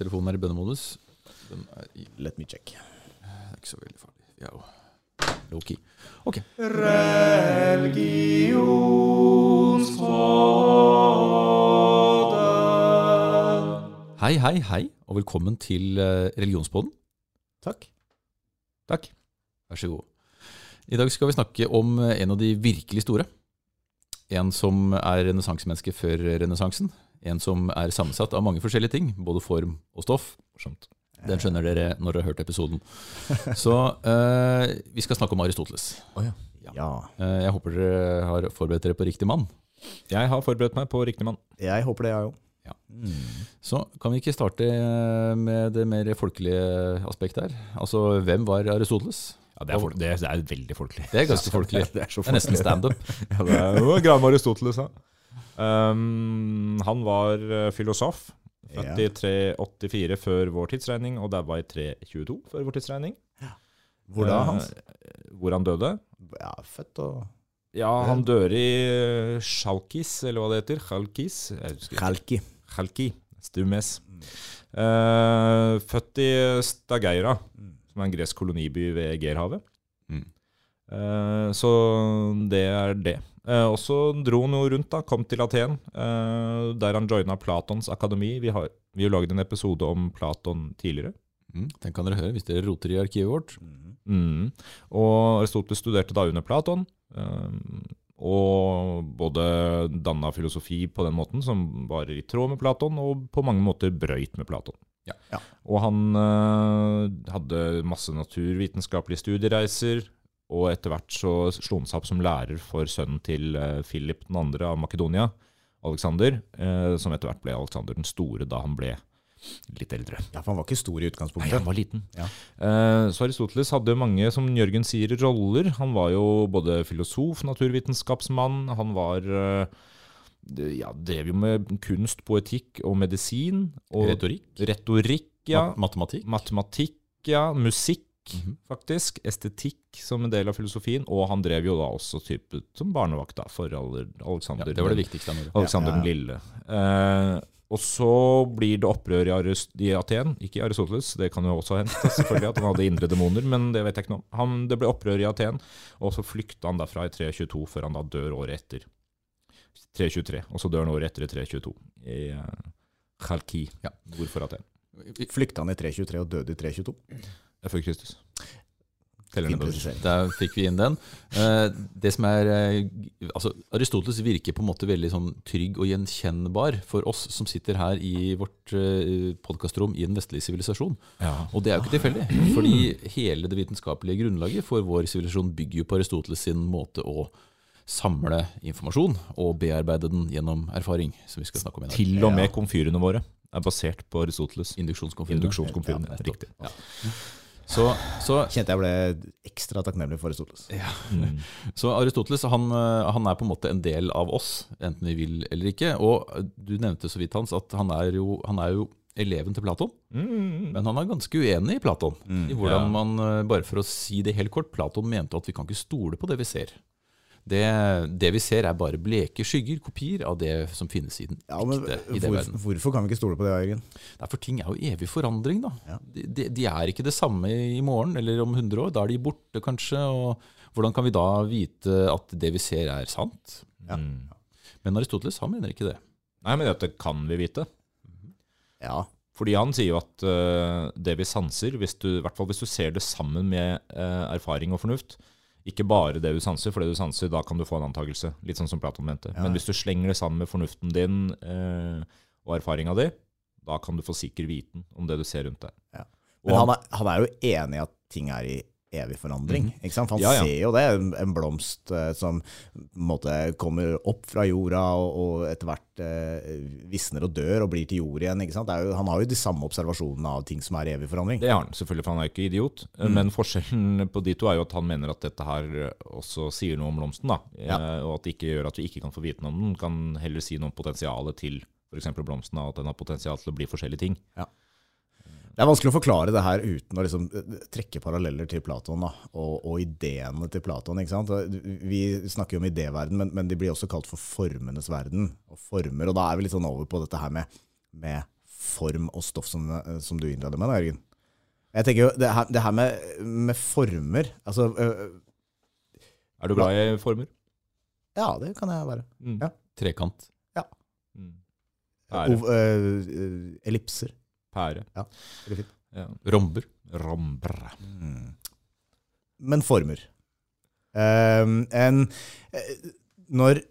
telefonen er i bønnemodus. Den er i, Let me check. det er ikke så veldig farlig. Vi er jo low-key. Ok. Hei, hei, hei, og velkommen til eh, Religionspodden. Takk. Takk. Vær så god. I dag skal vi snakke om eh, en av de virkelig store. En som er renessansemenneske før renessansen. En som er sammensatt av mange forskjellige ting, både form og stoff. Morsomt. Den skjønner dere når dere har hørt episoden. Så eh, vi skal snakke om Aristoteles. Oh, ja. ja. Eh, jeg håper dere har forberedt dere på riktig mann. Jeg har forberedt meg på riktig mann. Jeg håper det, jeg òg. Ja. Mm. Så kan vi ikke starte eh, med det mer folkelige aspektet her? Altså, hvem var Aristoteles? Ja, det, er folk, det, er, det er veldig folkelig. Det er ganske folkelig. Det er folkelig. Det er nesten standup. Ja, det er jo Aristoteles, da. Um, han var eh, filosof. Født Ja. i 384 før vår tidsregning, og daua i 322 før vår tidsregning. Hvor da, Hans? Uh, Hvor han døde? Ja, født og Ja, han dør i Sjalkis, Chalkis, eller hva det heter. Chalkis? Chalki. Chalki. Stumes. Eh, født i Stageira, Mm. som er en gresk koloniby ved Egerhavet. Eh, så det er det. Eh, og så dro han jo rundt, da, kom til Aten, eh, der han joina Platons akademi. Vi har vi har laget en episode om Platon tidligere. Mm, den kan dere høre hvis dere roter i arkivet vårt. Mm. Og Aristoteles studerte da under Platon. og både danna filosofi på den måten som var i tråd med Platon, og på mange måter brøyt med Platon. Ja. Ja. Og han hadde masse naturvitenskapelige studiereiser, og etter hvert så slo han seg opp som lærer for sønnen til uh, Philip 2. av Makedonia, Alexander, eh, som etter hvert ble Alexander den store da han ble litt eldre. Ja, for han var ikke stor i utgangspunktet? Nei, han var liten. Ja. Eh, så Aristoteles hadde mange, som Jørgen sier, roller. Han var jo både filosof, naturvitenskapsmann, han var eh, ja, drev jo med kunst, poetikk og medisin. Og Retorikk. retorikk, ja. Mat matematikk. Matematikk, ja. Musikk, Mhm. faktisk. Estetikk som en del av filosofien. Og han drev jo da også type som barnevakt da, for Alexander, Ja, Alexander. det var det viktigste han gjorde. Alexander Ja, ja, den lille. Eh, og så blir det opprør i, Arist i Aten, ikke i Aristoteles, det kan jo også hende selvfølgelig at han hadde indre demoner, men det vet jeg ikke noe om. Han, det ble opprør i Aten, og så flykta han derfra i 322, før han da dør året etter. 323, og så dør han året etter i 322, i uh, Khalki, Ja. nord for Aten. Flykta han i 323 og døde i 322? Er før Kristus. Der fikk vi inn den. Eh, det som er, eh, altså Aristoteles virker på en måte veldig sånn trygg og gjenkjennbar for oss som sitter her i vårt eh, podkastrom i den vestlige sivilisasjon. Ja. Og det er jo ikke tilfeldig, fordi hele det vitenskapelige grunnlaget for vår sivilisasjon bygger jo på Aristoteles sin måte å samle informasjon og bearbeide den gjennom erfaring, som vi skal snakke om i dag. Til og med komfyrene våre er basert på Aristoteles. Induksjonskomfyrene. Induksjonskomfyrene, Ja, riktig. Ja. Så, så, Kjente jeg ble ekstra takknemlig for Aristoteles. Mm. så Aristoteles han, eh, han er på en måte en del av oss, enten vi vil eller ikke. Og du nevnte så vidt, Hans, at han er jo, han er jo eleven til Platon. Mm. Men han er ganske uenig i Platon. Mm. I hvordan Ja. man, eh, Bare for å si det helt kort, Platon mente at vi kan ikke stole på det vi ser. Det, det vi ser er bare bleke skygger, kopier av det som finnes i den Ja, men ekte i hvor, verden. hvorfor kan vi ikke stole på det, Jørgen? For ting er jo evig forandring, da. Ja. De, de, de er ikke det samme i morgen eller om 100 år. Da er de borte, kanskje. Og hvordan kan vi da vite at det vi ser, er sant? Ja. Mm. Men Aristoteles han mener ikke det. Nei, men dette kan vi vite. Ja, Fordi han sier jo at uh, det vi sanser, hvis du, i hvert fall hvis du ser det sammen med uh, erfaring og fornuft, ikke bare det du sanser, for det du sanser, da kan du få en antakelse. Litt sånn som Platon mente. Ja. Men hvis du slenger det sammen med fornuften din eh, og erfaringa di, da kan du få sikker viten om det du ser rundt deg. Ja. Men han er, han er jo enig i at ting er i evig forandring. Ikke sant? For han Ja, ja. ser jo det, en, en blomst eh, som måte kommer opp fra jorda og, og etter hvert eh, visner og dør og blir til jord igjen. Ikke sant? Det jo, han har jo de samme observasjonene av ting som er evig forandring. Det har han selvfølgelig, for han er jo ikke idiot. Mm. Men forskjellen på de to er jo at han mener at dette her også sier noe om blomsten. da. Ja. Eh, Og at det ikke gjør at vi ikke kan få vite noe om den. Kan heller si noe om potensialet til f.eks. blomsten. og At den har potensial til å bli forskjellige ting. Det er vanskelig å forklare det her uten å liksom eh, trekke paralleller til Platon da, og, og ideene til Platon. sant? Vi snakker jo om idéverden, men, men de blir også kalt for formenes verden. Og former, og da er vi litt sånn over på dette her med, med form og stoff som, eh, som du innleder med, da, Jørgen. Jeg tenker jo, Det her, det her med, med former altså, øh, Er du glad i former? Ja, det kan jeg være. Mm. Ja. Trekant. Mm. Pære. Ov, øh, øh, ellipser. Pære. Veldig fint. Ja. Romber. Rombre. Men former. Ehm, en, eh, når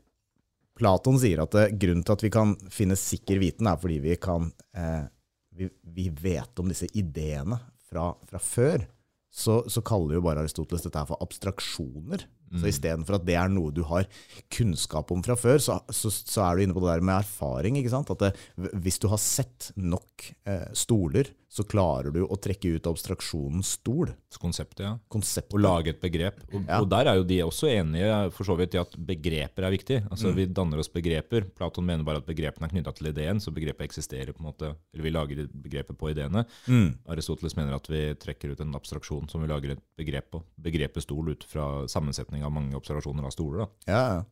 Platon sier at det, grunnen til at vi kan finne sikker viten, er fordi vi kan eh, vi, vi vet om disse ideene fra, fra før, så, så kaller jo bare Aristoteles dette her for abstraksjoner. Så istedenfor at det er noe du har kunnskap om fra før, så, så, så er du inne på det der med erfaring. ikke sant? At det, hvis du har sett nok eh, stoler, så klarer du å trekke ut abstraksjonens stol. Konseptet, ja. Konseptet. Og lage et begrep. Og, Ja. og der er jo de også enige for så vidt i at begreper er viktig. Altså Mm. Vi danner oss begreper. Platon mener bare at begrepene er knytta til ideen, så begrepet eksisterer på en måte, eller vi lager begrepet på ideene. Mm. Aristoteles mener at vi trekker ut en abstraksjon som vi lager et begrep på. Begrepet stol ut fra sammensetning av mange observasjoner av stoler. da. Ja, ja.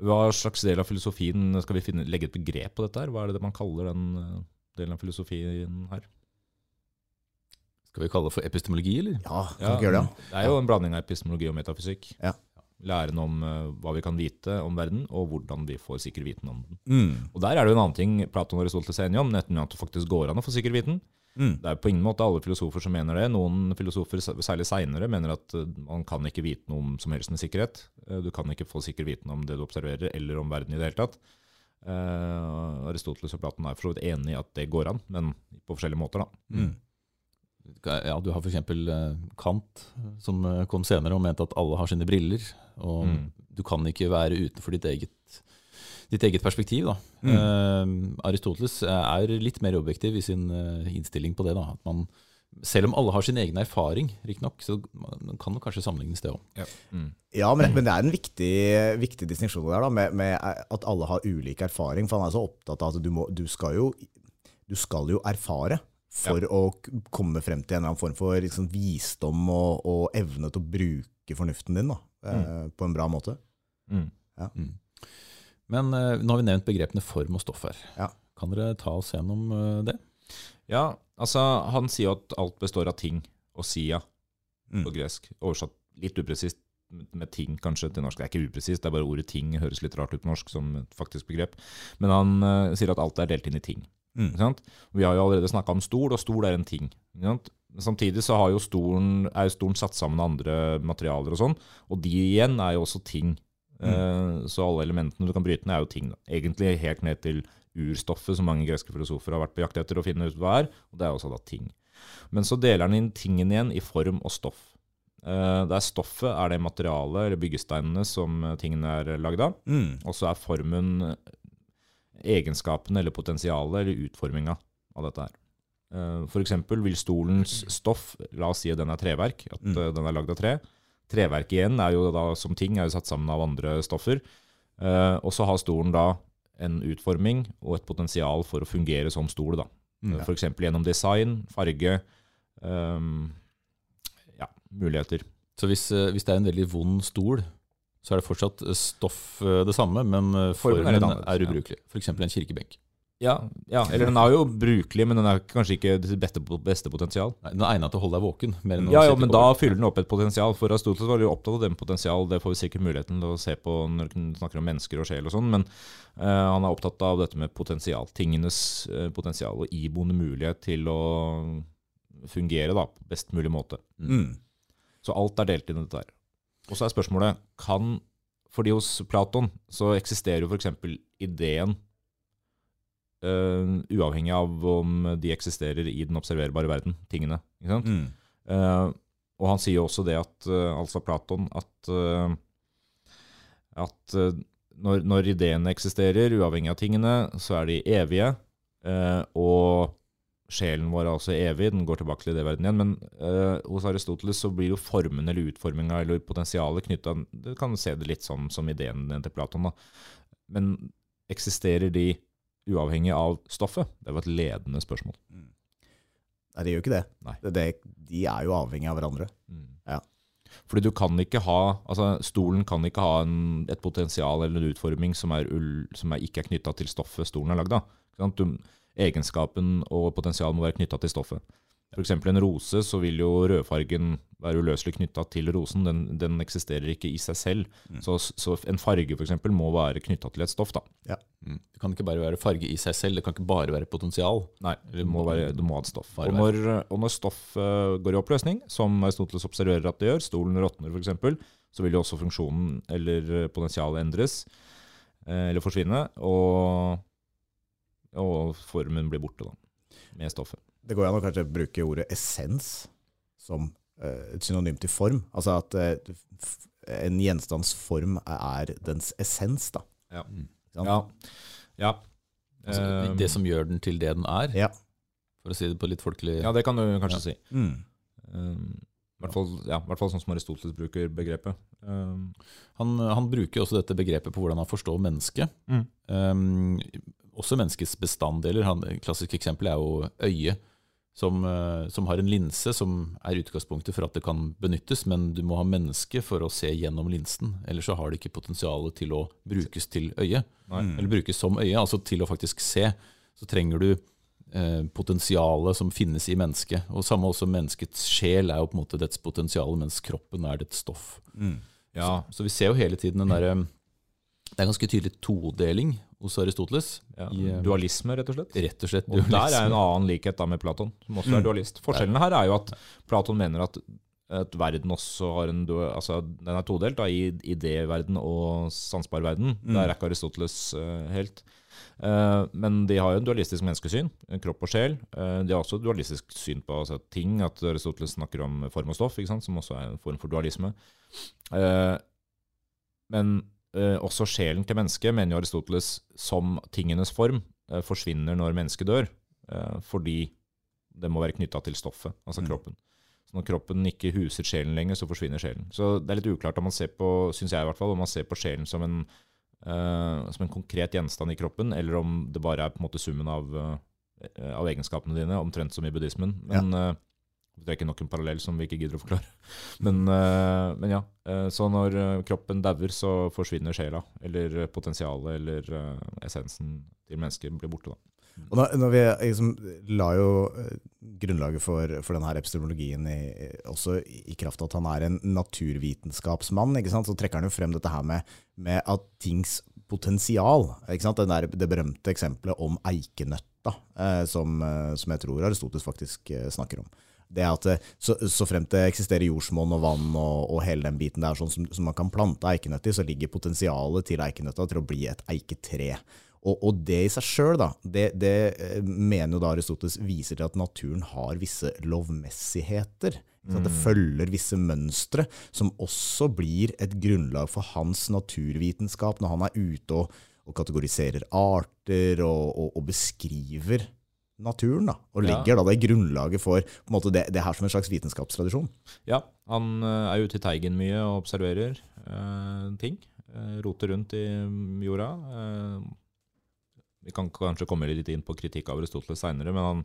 Hva slags del av filosofien skal vi finne, legge et begrep på dette? her? Hva er det man kaller den delen av filosofien her? Skal vi kalle det for epistemologi, eller? ja kan Ja, ikke gjøre det? Det er jo en blanding av epistemologi og metafysikk. Ja. Læren om eh, hva vi kan vite om verden, og hvordan vi får sikker viten om den. Mm. Og Der er det jo en annen ting Platon og Aristoteles er enige om, nettopp at det faktisk går an å få sikker viten. Mm. Det er på ingen måte alle filosofer som mener det. Noen filosofer, særlig seinere, mener at eh, man kan ikke vite noe om som helst med sikkerhet. Eh, Du kan ikke få sikker viten om det du observerer, eller om verden i det hele tatt. Eh, Aristoteles og Platon er for så vidt enig i at det går an, men på forskjellige måter. da. Mm. Ja, Du har f.eks. Kant, som eh, kom senere og mente at alle har sine briller. Og Mm. du kan ikke være utenfor ditt eget, ditt eget perspektiv. Da. Mm. Uh, Aristoteles er litt mer objektiv i sin eh, innstilling på det. Da. At man, selv om alle har sin egen erfaring, riktignok, så man kan det kanskje sammenlignes det òg. Mm. Ja, men, men det er en viktig, viktig distinksjon der, da, med, med at alle har ulik erfaring. For han er så opptatt av at du, må, du, skal, jo, du skal jo erfare for å komme frem til en eller annen form for liksom, visdom og, og evne til å bruke fornuften din da, mm. på en bra måte. Mm. Men eh, nå har vi nevnt begrepene form og stoff her. Ja. Kan dere ta oss gjennom eh, det? Ja, altså han sier jo at alt består av ting og sia Mm. på gresk. Oversatt litt upresist med ting kanskje til norsk. Det er ikke upresist, det er bare ordet ting høres litt rart ut på norsk som et faktisk begrep. Men han uh, sier at alt er delt inn i ting. Mm. Sant? Vi har jo allerede snakka om stol, og stol er en ting. Sant? Samtidig så har jo stolen, er jo stolen satt sammen av andre materialer og sånn, og de igjen er jo også ting. Eh, så alle elementene du kan bryte ned, er jo ting. Da. Egentlig helt ned til urstoffet, som mange greske filosofer har vært på jakt etter å finne ut hva er, og det er også da ting. Men så deler han inn tingen igjen i form og stoff. Det der stoffet er det materialet, eller byggesteinene, som eh, tingene er lagd av. Mm. Og så er formen eh, egenskapene eller potensialet eller utforminga av dette her. Uh, eksempel vil stolens stoff, la oss si at den er treverk, at Mm. eh, den er lagd av tre. Treverk igjen er jo da som ting er jo satt sammen av andre stoffer. Uh, Og så har stolen da en utforming og et potensial for å fungere som stol. da. Mm. For eksempel gjennom design, farge, um, ja, muligheter. Så hvis, eh, hvis det er en veldig vond stol, så er det fortsatt eh, stoff eh, det samme, men eh, Formen formen er er, annerledes, ja. ubrukelig. F.eks. en kirkebenk. Ja, ja, eller den er jo brukelig, men den er kanskje ikke det beste, beste potensial. Nei, den er egnet til å holde deg våken. Mer enn Ja, ja, men da fyller den opp et potensial. For Aristoteles var jo opptatt av den potensial. Det får vi sikkert muligheten til å se på når vi snakker om mennesker og sjel og sånn. Men uh, han er opptatt av dette med potensial. Tingenes uh, potensial og iboende mulighet til å fungere da, på best mulig måte. Mm. Så alt er delt inn i dette her. Og så er spørsmålet kan Fordi hos Platon så eksisterer jo f.eks. ideen eh, uavhengig av om de eksisterer i den observerbare verden, tingene. Mm. Uh, og han sier jo også det at, uh, altså Platon, at, at når, når ideene eksisterer, uavhengig av tingene, så er de evige. og sjelen vår er også evig, den går tilbake til idéverden igjen. Men hos Aristoteles så blir jo formen eller utforminga eller potensialet knytta Du kan se det litt som, som ideen til Platon, da. Men eksisterer de uavhengig av stoffet? Det var et ledende spørsmål. Nei, det gjør ikke det. Det, det de er jo avhengig av hverandre. Ja. Fordi du kan ikke ha altså Stolen kan ikke ha en, et potensial eller en utforming som, er ull, som er, ikke er knytta til stoffet stolen er lagd av. Egenskapen og potensialet må være knytta til stoffet. F.eks. en rose, så vil jo rødfargen være uløselig knytta til rosen. Den, den, eksisterer ikke i seg selv. Mm. Så, så, en farge eksempel, må være knytta til et stoff. da. Ja. Mm. Det kan ikke bare være farge i seg selv, det kan ikke bare være potensial. Nei, det må, være, det må ha et stoff. Og når, og når, stoff uh, går i oppløsning, som Aristoteles observerer at det gjør, stolen råtner f.eks., så vil jo også funksjonen eller potensialet endres uh, eller forsvinne. Og, og formen blir borte da, med stoffet. Det går an å kanskje bruke ordet essens som uh, et synonym til form. Altså at uh, en gjenstands form er dens essens, da. Ja. ja. ja. Altså, uh, det som gjør den til det den er, ja. for å si det på litt folkelig Ja, det kan du kanskje si. Mm. Um, i hvert, fall, ja, hvert fall sånn som Aristoteles bruker begrepet. Um, han, han, bruker også dette begrepet på hvordan han forstår mennesket. Mm. Um, også menneskets bestanddeler. Et klassisk eksempel er jo øyet som, eh, som, har en linse som er utgangspunktet for at det kan benyttes, men du må ha menneske for å se gjennom linsen. Ellers så har det ikke potensial til å brukes til øye, mm. eller brukes som øye, altså til å faktisk se. Så trenger du eh, potensialet som finnes i mennesket. Og samme også menneskets sjel er jo på en måte dets potensial, mens kroppen er dets stoff. Mm. Ja. Så, så, vi ser jo hele tiden den derre Det er ganske tydelig todeling hos Aristoteles. Ja, i, eh, dualisme, rett og slett. Rett og slett dualisme. Og Der er en annen likhet da med Platon, som også er mm. dualist. Forskjellen her er jo at Platon mener at, at verden også har en altså Den er todelt da, i idéverden og sansbar verden. Mm. Der er ikke Aristoteles uh, helt. Uh, men de har jo en dualistisk menneskesyn, kropp og sjel. Uh, de har også et dualistisk syn på altså, ting, at Aristoteles snakker om form og stoff, som også er en form for dualisme. men også sjelen til mennesket, mener jo Aristoteles, som tingenes form, eh, forsvinner når mennesket dør. Eh, fordi det må være knytta til stoffet, altså mm. kroppen. Så når kroppen ikke huser sjelen lenger, så forsvinner sjelen. Så det er litt uklart om man ser på, synes jeg i hvert fall, om man ser på sjelen som en, som en konkret gjenstand i kroppen, eller om det bare er på en måte summen av, av egenskapene dine, omtrent som i buddhismen. Men ja. Det er ikke nok en parallell som vi ikke gidder å forklare. Men, uh, men ja. Uh, så når uh, kroppen dauer, så forsvinner sjela. Eller potensialet eller essensen til mennesket blir borte. da. Og når, når vi liksom, la jo grunnlaget for, for denne epistemologien i, også i kraft av at han er en naturvitenskapsmann, så trekker han jo frem dette her med, med at tings potensial. Der, det berømte eksempelet om eikenøtta, eh, som, som, jeg tror Aristoteles faktisk snakker om det at eh, så, så fremt det eksisterer jordsmonn og vann og, og, hele den biten der, sånn som, som man kan plante eikenøtt i, så ligger potensialet til eikenøtta til å bli et eiketre. Og, og det i seg sjøl, det, det, eh, mener jo da Aristoteles viser til at naturen har visse lovmessigheter. Mm. Det følger visse mønstre, som også blir et grunnlag for hans naturvitenskap når han er ute og, og kategoriserer arter og, og beskriver naturen, da, og legger ja. da det grunnlaget for måte, det, det, her som en slags vitenskapstradisjon. Ja, han eh, er ute i teigen mye og observerer eh, ting. Uh, roter rundt i jorda. Eh, vi kan kanskje komme litt inn på kritikk av Aristoteles seinere, men han,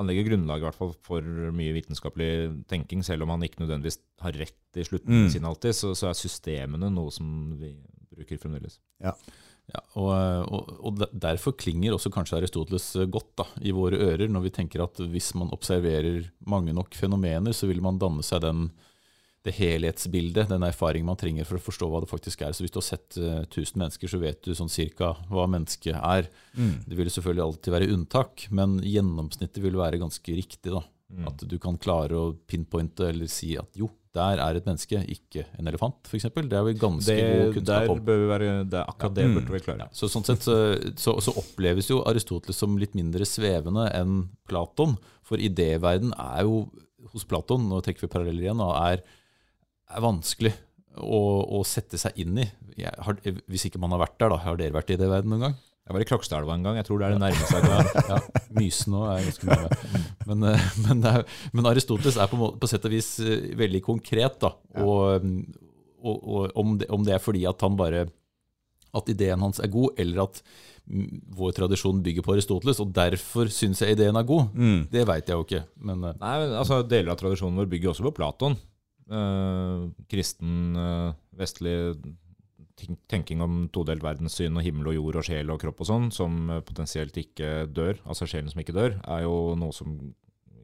han, legger grunnlag i hvert fall for mye vitenskapelig tenking, selv om han ikke nødvendigvis har rett i slutten mm. sin alltid, så, så, er systemene noe som vi bruker fremdeles. Ja. Ja, og, og, og, Derfor klinger også kanskje Aristoteles godt da, i våre ører, når vi tenker at hvis man observerer mange nok fenomener, så vil man danne seg den, det helhetsbildet, den erfaringen man trenger for å forstå hva det faktisk er. Så Hvis du har sett uh, 1000 mennesker, så vet du sånn cirka hva mennesket er. Mm. Det vil selvfølgelig alltid være unntak, men gjennomsnittet vil være ganske riktig. da. Mm. At du kan klare å pinpointe eller si at jo, der er et menneske, ikke en elefant, f.eks. Det er vi ganske det, god kunnskap om. Være, det akkurat det burde vi klare. Ja, så sånn sett så, så, oppleves jo Aristoteles som litt mindre svevende enn Platon. For idéverden er jo hos Platon, nå trekker vi paralleller igjen, er, er vanskelig å, å, sette seg inn i. Har, hvis ikke man har vært der, da. Har dere vært i idéverden noen gang? Jeg var i Krokstadelva en gang. Jeg tror det er det nærmeste jeg kan. ja, Mysen òg er ganske mye. Men, eh, men, er, men, Aristoteles er på, på, sett og vis eh, veldig konkret. da, og, og, og om, det, om, det, er fordi at han bare at ideen hans er god, eller at vår tradisjon bygger på Aristoteles, og derfor syns jeg ideen er god, mm. det veit jeg jo ikke. Men, eh, Nei, altså Deler av tradisjonen vår bygger også på Platon. Eh, kristen, eh, vestlig tenking om todelt verdenssyn og himmel og jord og sjel og kropp og sånn, som eh, potensielt ikke dør, altså sjelen som ikke dør, er jo noe som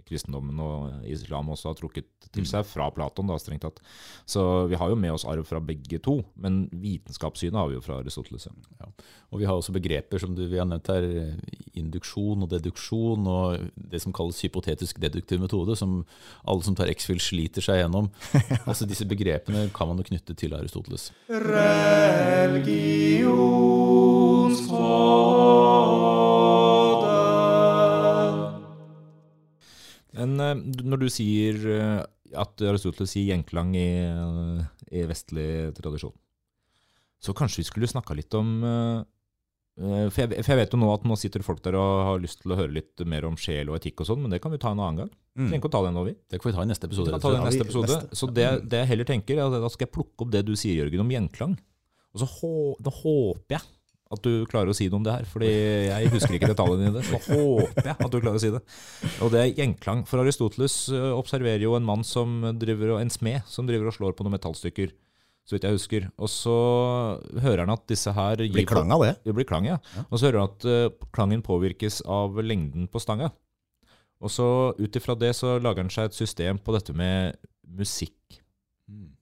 kristendommen og islam også har trukket til seg fra Platon, da, strengt tatt. Så vi har jo med oss arv fra begge to, men vitenskapssynet har vi jo fra Aristoteles. ja. Og vi har også begreper som du, vi har nevnt her, induksjon og deduksjon, og det som kalles hypotetisk deduktiv metode, som alle som tar X-Fill sliter seg gjennom. altså Disse begrepene kan man jo knytte til Aristoteles. Men eh, når du sier eh, at Aristoteles sier gjenklang i, eh, i vestlig tradisjon, så kanskje vi skulle snakka litt om for jeg, for jeg vet jo nå at nå sitter folk der og har lyst til å høre litt mer om sjel og etikk og sånn, men det kan vi ta en annen gang. Mm. trenger ikke å ta det nå, vi. Det kan vi ta i neste Vi episode. kan ta det i neste episode. Så det, det jeg heller tenker, er at da skal jeg plukke opp det du sier, Jørgen, om gjenklang. Og så hå, håper jeg at du klarer å si noe om det her, fordi jeg husker ikke detaljene i det. Så håper jeg at du klarer å si det. Og det er gjenklang. For Aristoteles observerer jo en mann som driver, en smed som driver og slår på noen metallstykker, så vidt jeg husker. Og så hører han at disse her Det blir klang av det. det blir klang, ja. Og så hører han at eh, klangen påvirkes av lengden på stanga. Og så ut ifra det så lager han seg et system på dette med musikk. Mm.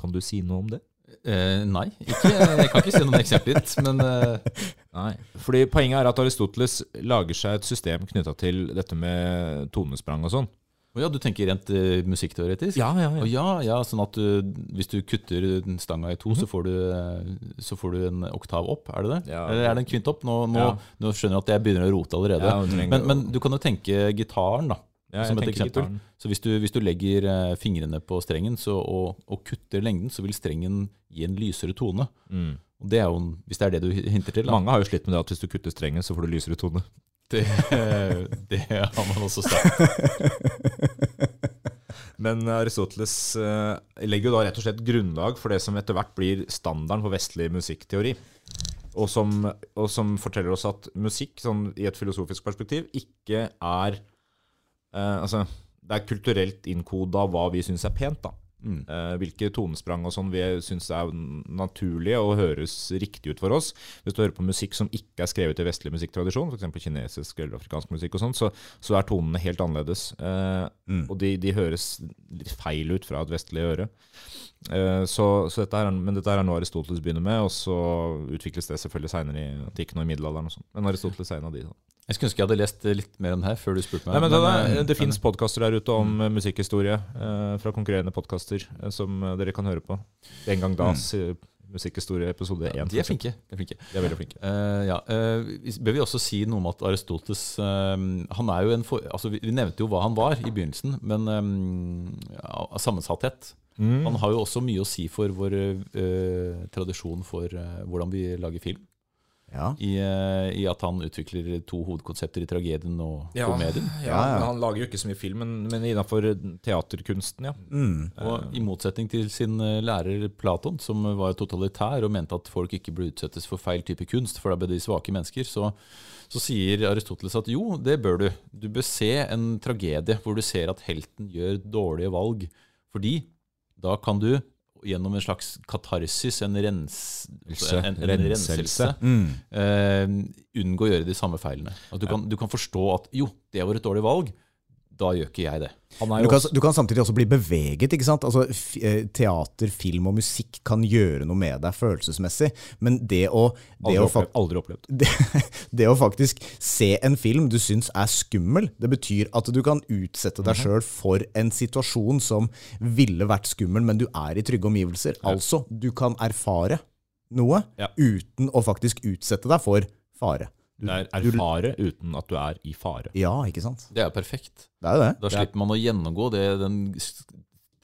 Kan du si noe om det? Eh, nei, ikke, jeg kan ikke si noen eksempler, men eh, Nei. Fordi poenget er at Aristoteles lager seg et system knytta til dette med tonesprang og sånn. å ja, du tenker rent uh, musikkteoretisk? Ja, ja, Å ja, ja, sånn at du, hvis du kutter stanga i to, så, får du, eh, så får du en oktav opp, er det det? Ja. Eller er det en kvint opp? Nå, nå, Ja. nå skjønner jeg at jeg begynner å rote allerede. Ja, men, men du kan jo tenke gitaren, da. Ja, som et eksempel. Så hvis du, hvis du legger eh, fingrene på strengen så, og, og kutter lengden, så vil strengen gi en lysere tone. Mm. Og det er jo, hvis det er det du hinter til, da. Mange har jo slitt med det at hvis du kutter strengen, så får du lysere tone. Det, det har man også sagt. Men Aristoteles eh, legger jo da rett og slett grunnlag for det som etter hvert blir standarden for vestlig musikkteori. Og som, og som forteller oss at musikk, sånn i et filosofisk perspektiv, ikke er eh, Altså, det er kulturelt innkoda hva vi syns er pent, da. Mm. Eh, hvilke tonesprang og sånn vi syns er naturlige og høres riktig ut for oss. Hvis du hører på musikk som ikke er skrevet i vestlig musikktradisjon, f.eks. kinesisk eller afrikansk musikk, og sånn, så, så er tonene helt annerledes. Eh, Mm. Og de, de høres litt feil ut fra et vestlig øre. Eh, så, så dette er- men dette er noe Aristoteles begynner med, og så utvikles det selvfølgelig seinere i antikken og i middelalderen. og sånt. Men Aristoteles er en av de. Da. Jeg skulle ønske jeg hadde lest litt mer om det her før du spurte meg. Nei, men det, eh, det, det fins podkaster der ute om mm. musikkhistorie eh, fra konkurrerende podkaster eh, som eh, dere kan høre på. En gang das Mm. musikkhistorie episode ja. De er flinke. De er flinke. De er veldig flinke. Uh, ja, uh, bør vi også si noe om at Aristoteles uh, Han er jo en for, altså vi, vi nevnte jo hva han var i begynnelsen, men um, ja, sammensatthet. Mm. Han har jo også mye å si for vår eh, tradisjon for eh, hvordan vi lager film. Ja. I, eh, I at han utvikler to hovedkonsepter i tragedien og Ja. komedien. Ja, Ja, ja. Han lager jo ikke så mye film, men, men innafor teaterkunsten, ja. Mm. Og I motsetning til sin eh, lærer Platon, som var totalitær og mente at folk ikke burde utsettes for feil type kunst, for da ble de svake mennesker, så, så sier Aristoteles at jo, det bør du. Du bør se en tragedie hvor du ser at helten gjør dårlige valg. Fordi da kan du gjennom en slags katarsis, en, rens, en, en Renselse. renselse, Mm. eh, unngå å gjøre de samme feilene. At du, kan, du kan forstå at jo, det var et dårlig valg, da gjør ikke jeg det. Du kan, du kan samtidig også bli beveget. ikke sant? Altså, f eh, teater, film og musikk kan gjøre noe med deg følelsesmessig, men det å, det aldri, å, opplevd, aldri opplevd. det, det å faktisk se en film du syns er skummel, det betyr at du kan utsette deg sjøl for en situasjon som ville vært skummel, men du er i trygge omgivelser. Altså, du kan erfare noe Ja. uten å faktisk utsette deg for fare. Du, Det er erfare uten at du er i fare. ja, ikke sant? Det er perfekt. Det er det. Da slipper man å gjennomgå det, den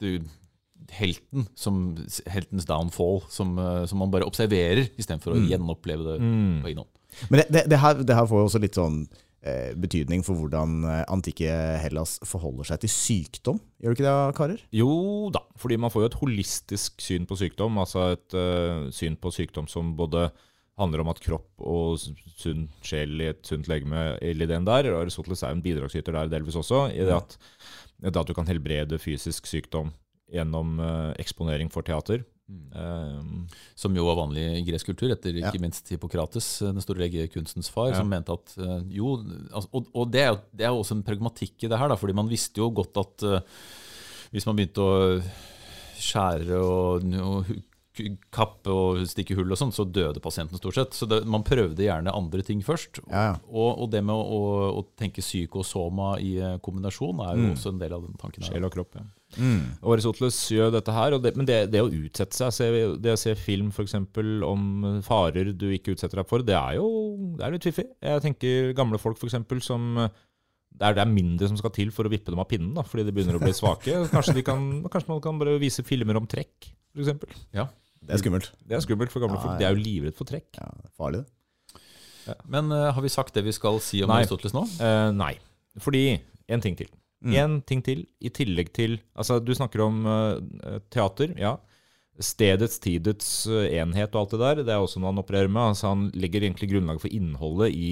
du, helten, som, heltens downfall, som, eh, som man bare observerer, istedenfor å gjenoppleve det Mm. på egen hånd. Men det, det, det, her, det her får jo også litt sånn eh, betydning for hvordan eh, antikke Hellas forholder seg til sykdom. Gjør det ikke det, karer? Jo da, fordi man får jo et holistisk syn på sykdom. Altså et uh, syn på sykdom som både handler om at kropp og sunn sjel i et sunt legeme eller den der. og Aristoteles er en bidragsyter der delvis også, i det at, det at du kan helbrede fysisk sykdom gjennom eh, eksponering for teater. Um, Som jo var vanlig i gresk kultur, etter Ja. ikke minst Hippokrates, den store legekunstens far, Ja. som mente at eh, jo altså, Og, og det, er det er jo også en pragmatikk i det her, da, fordi man visste jo godt at eh, hvis man begynte å skjære og, og kappe og stikke hull og sånn, så døde pasienten stort sett. Så det, man prøvde gjerne andre ting først. Ja, ja. Og, og det med å, å, å tenke psyko og soma i eh, kombinasjon er jo Mm. også en del av den tanken. her. sjel og kropp, ja. Mm. Aristoteles gjør dette her, og det, men det, det å utsette seg, se, det å se film for eksempel om farer du ikke utsetter deg for, det er jo det er litt fiffig. Jeg tenker gamle folk for eksempel, som det er, det er mindre som skal til for å vippe dem av pinnen, da, fordi de begynner å bli svake. Kanskje, de kan, kanskje man kan bare vise filmer om trekk, for eksempel. Det er skummelt. Det er skummelt for gamle Ja, folk. De er jo livredd for trekk. Ja, det er farlig, det. Men uh, har vi sagt det vi skal si om Nei. Aristoteles nå? Uh, nei. Fordi En ting til. Mm. En ting til, i tillegg til Altså, du snakker om uh, teater. Ja. Stedets, tidets enhet og alt det der, det er også noe han opererer med. Altså, han legger egentlig grunnlaget for innholdet i,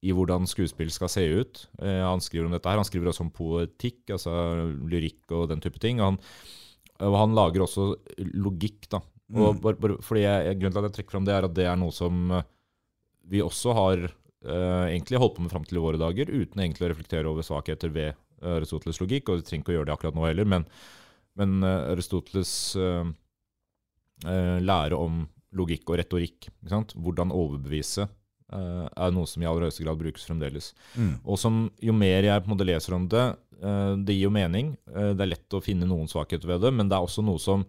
i hvordan skuespill skal se ut. Han skriver om dette her. Han skriver også om poetikk, altså lyrikk og den type ting. Og han, og han lager også logikk, da. Og Mm. bare, bare, fordi jeg, Grunnen til at jeg trekker fram det, er at det er noe som eh, vi også har uh, egentlig holdt på med fram til i våre dager, uten egentlig å reflektere over svakheter ved eh, Aristoteles logikk. Og vi trenger ikke å gjøre det akkurat nå heller, men, men uh, Aristoteles uh, lære om logikk og retorikk, hvordan overbevise, er noe som i aller høyeste grad brukes fremdeles. Mm. Og som jo mer jeg på en måte leser om det, det gir jo mening. Det er lett å finne noen svakheter ved det, men det er også noe som,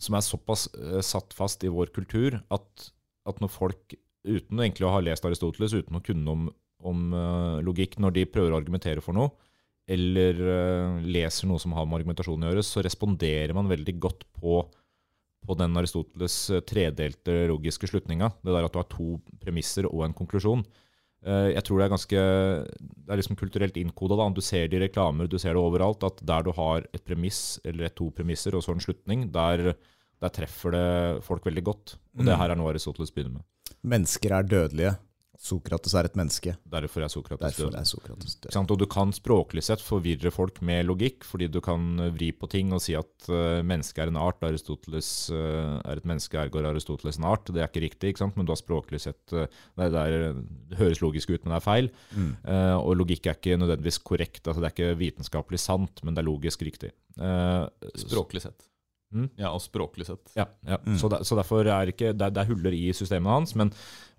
som er såpass uh, satt fast i vår kultur at, at når folk, uten egentlig å ha lest Aristoteles, uten å kunne om, om uh, logikk, når de prøver å argumentere for noe, eller uh, leser noe som har med argumentasjon å gjøre, så responderer man veldig godt på, på den Aristoteles tredelte logiske slutninga. Det der at du har to premisser og en konklusjon. Eh, Jeg tror det er ganske Det er liksom kulturelt innkoda. da. Du ser det i reklamer, du ser det overalt. At der du har et premiss eller et to premisser og så en slutning, der, der treffer det folk veldig godt. Og det Mm. her er noe Aristoteles begynner med. Mennesker er dødelige. Sokrates er et menneske. Derfor er Sokrates Derfor død. er Sokrates død. Og du kan språklig sett forvirre folk med logikk, fordi du kan vri på ting og si at uh, mennesket er en art, Aristoteles uh, er et menneske, ergo er Aristoteles en art. Det er ikke riktig, ikke sant? men du har språklig sett uh, det, er, det, er, det høres logisk ut, men det er feil. Mm. Uh, og logikk er ikke nødvendigvis korrekt. altså Det er ikke vitenskapelig sant, men det er logisk riktig. Eh, Språklig sett. Mm. Ja, og språklig sett. ja, ja. Mm. Så, der, så derfor er ikke, det, det er huller i systemet hans, men,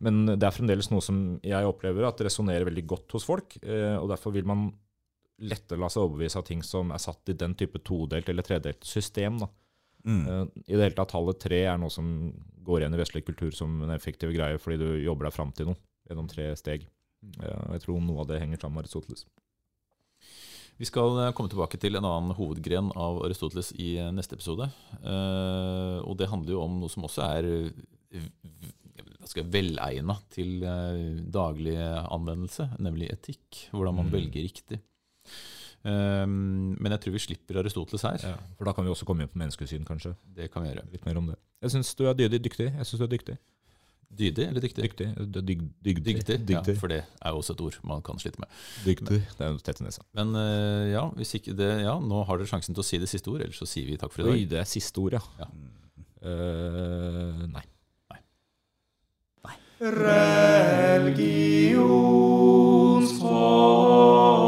men det er fremdeles noe som jeg opplever at resonnerer veldig godt hos folk. Eh, og derfor vil man lettere la seg overbevise av ting som er satt i den type todelt eller tredelt system. Da. Mm. Eh, I det hele tatt tallet tre er noe som går igjen i vestlig kultur som en effektiv greie, fordi du jobber deg fram til noe gjennom tre steg. Eh, jeg tror noe av det henger sammen med Aristoteles. Vi skal eh, komme tilbake til en annen hovedgren av Aristoteles i eh, neste episode. Eh, og det handler jo om noe som også er velegna til daglig anvendelse, nemlig etikk. Hvordan man Mm. velger riktig. Men jeg tror vi slipper Aristoteles her. Ja, for da kan vi også komme inn på menneskesyn, kanskje. Det kan vi gjøre. Litt mer om det. Jeg syns du er dydig dyktig. Jeg synes du er dyktig. Dydig eller dyktig? Dyktig. Dyg, dyg, dyktig. dyktig. Ja, for det er jo også et ord man kan slite med. Dyktig. Det er jo tett i nesa. Men eh, ja, hvis ikke det, ja, nå har dere sjansen til å si det siste ord, ellers så sier vi takk for i dag. Oi, det er siste ord, ja. ja. Uh, nei. Nei. nei. Religionsfolk.